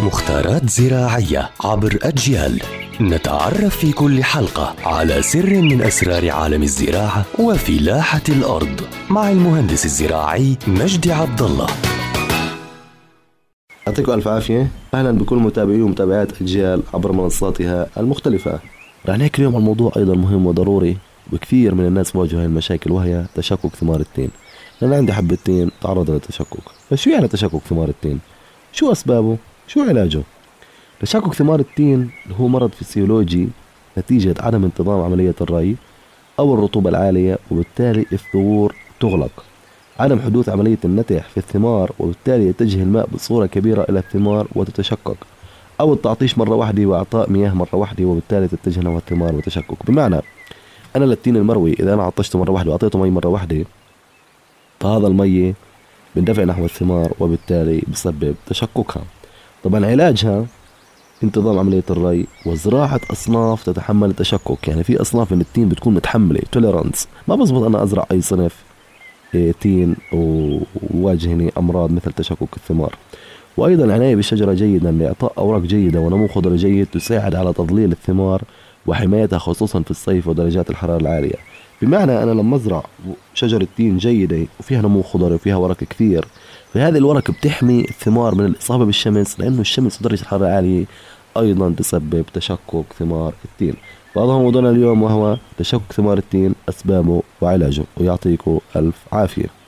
مختارات زراعية عبر أجيال. نتعرف في كل حلقة على سر من أسرار عالم الزراعة وفلاحة الأرض مع المهندس الزراعي مجدي عبد الله. يعطيكم ألف عافية. أهلا بكل متابعي ومتابعات أجيال عبر منصاتها المختلفة. رح نحكي اليوم عن موضوع أيضا مهم وضروري وكثير من الناس بواجهوا هاي المشاكل وهي تشكك ثمار التين. لأن عندي حبة تين تعرض للتشكك فشو يعني تشقق ثمار التين؟ شو أسبابه؟ شو علاجه؟ تشقق ثمار التين هو مرض فسيولوجي نتيجة عدم انتظام عملية الري أو الرطوبة العالية وبالتالي الثغور تغلق عدم حدوث عملية النتح في الثمار وبالتالي يتجه الماء بصورة كبيرة إلى الثمار وتتشقق أو التعطيش مرة واحدة وإعطاء مياه مرة واحدة وبالتالي تتجه نحو الثمار وتشقق بمعنى أنا للتين المروي إذا أنا عطشته مرة واحدة وأعطيته مي مرة واحدة فهذا المية بندفع نحو الثمار وبالتالي بسبب تشككها. طبعا علاجها انتظام عملية الري وزراعة أصناف تتحمل التشكك. يعني في أصناف من التين بتكون متحملة توليرانس ما بزبط أنا أزرع أي صنف إيه، تين وواجهني أمراض مثل تشكك الثمار. وأيضا العناية بالشجرة جيدا لإعطاء أوراق جيدة ونمو خضري جيد تساعد على تضليل الثمار وحمايتها خصوصا في الصيف ودرجات الحرارة العالية. بمعنى أنا لما أزرع شجرة تين جيدة وفيها نمو خضري وفيها ورق كثير فهذه الورق بتحمي الثمار من الإصابة بالشمس لأنه الشمس ودرجة الحرارة العالية أيضا تسبب تشكك ثمار التين. فهذا هو موضوعنا اليوم وهو تشكك ثمار التين أسبابه وعلاجه ويعطيكم ألف عافية.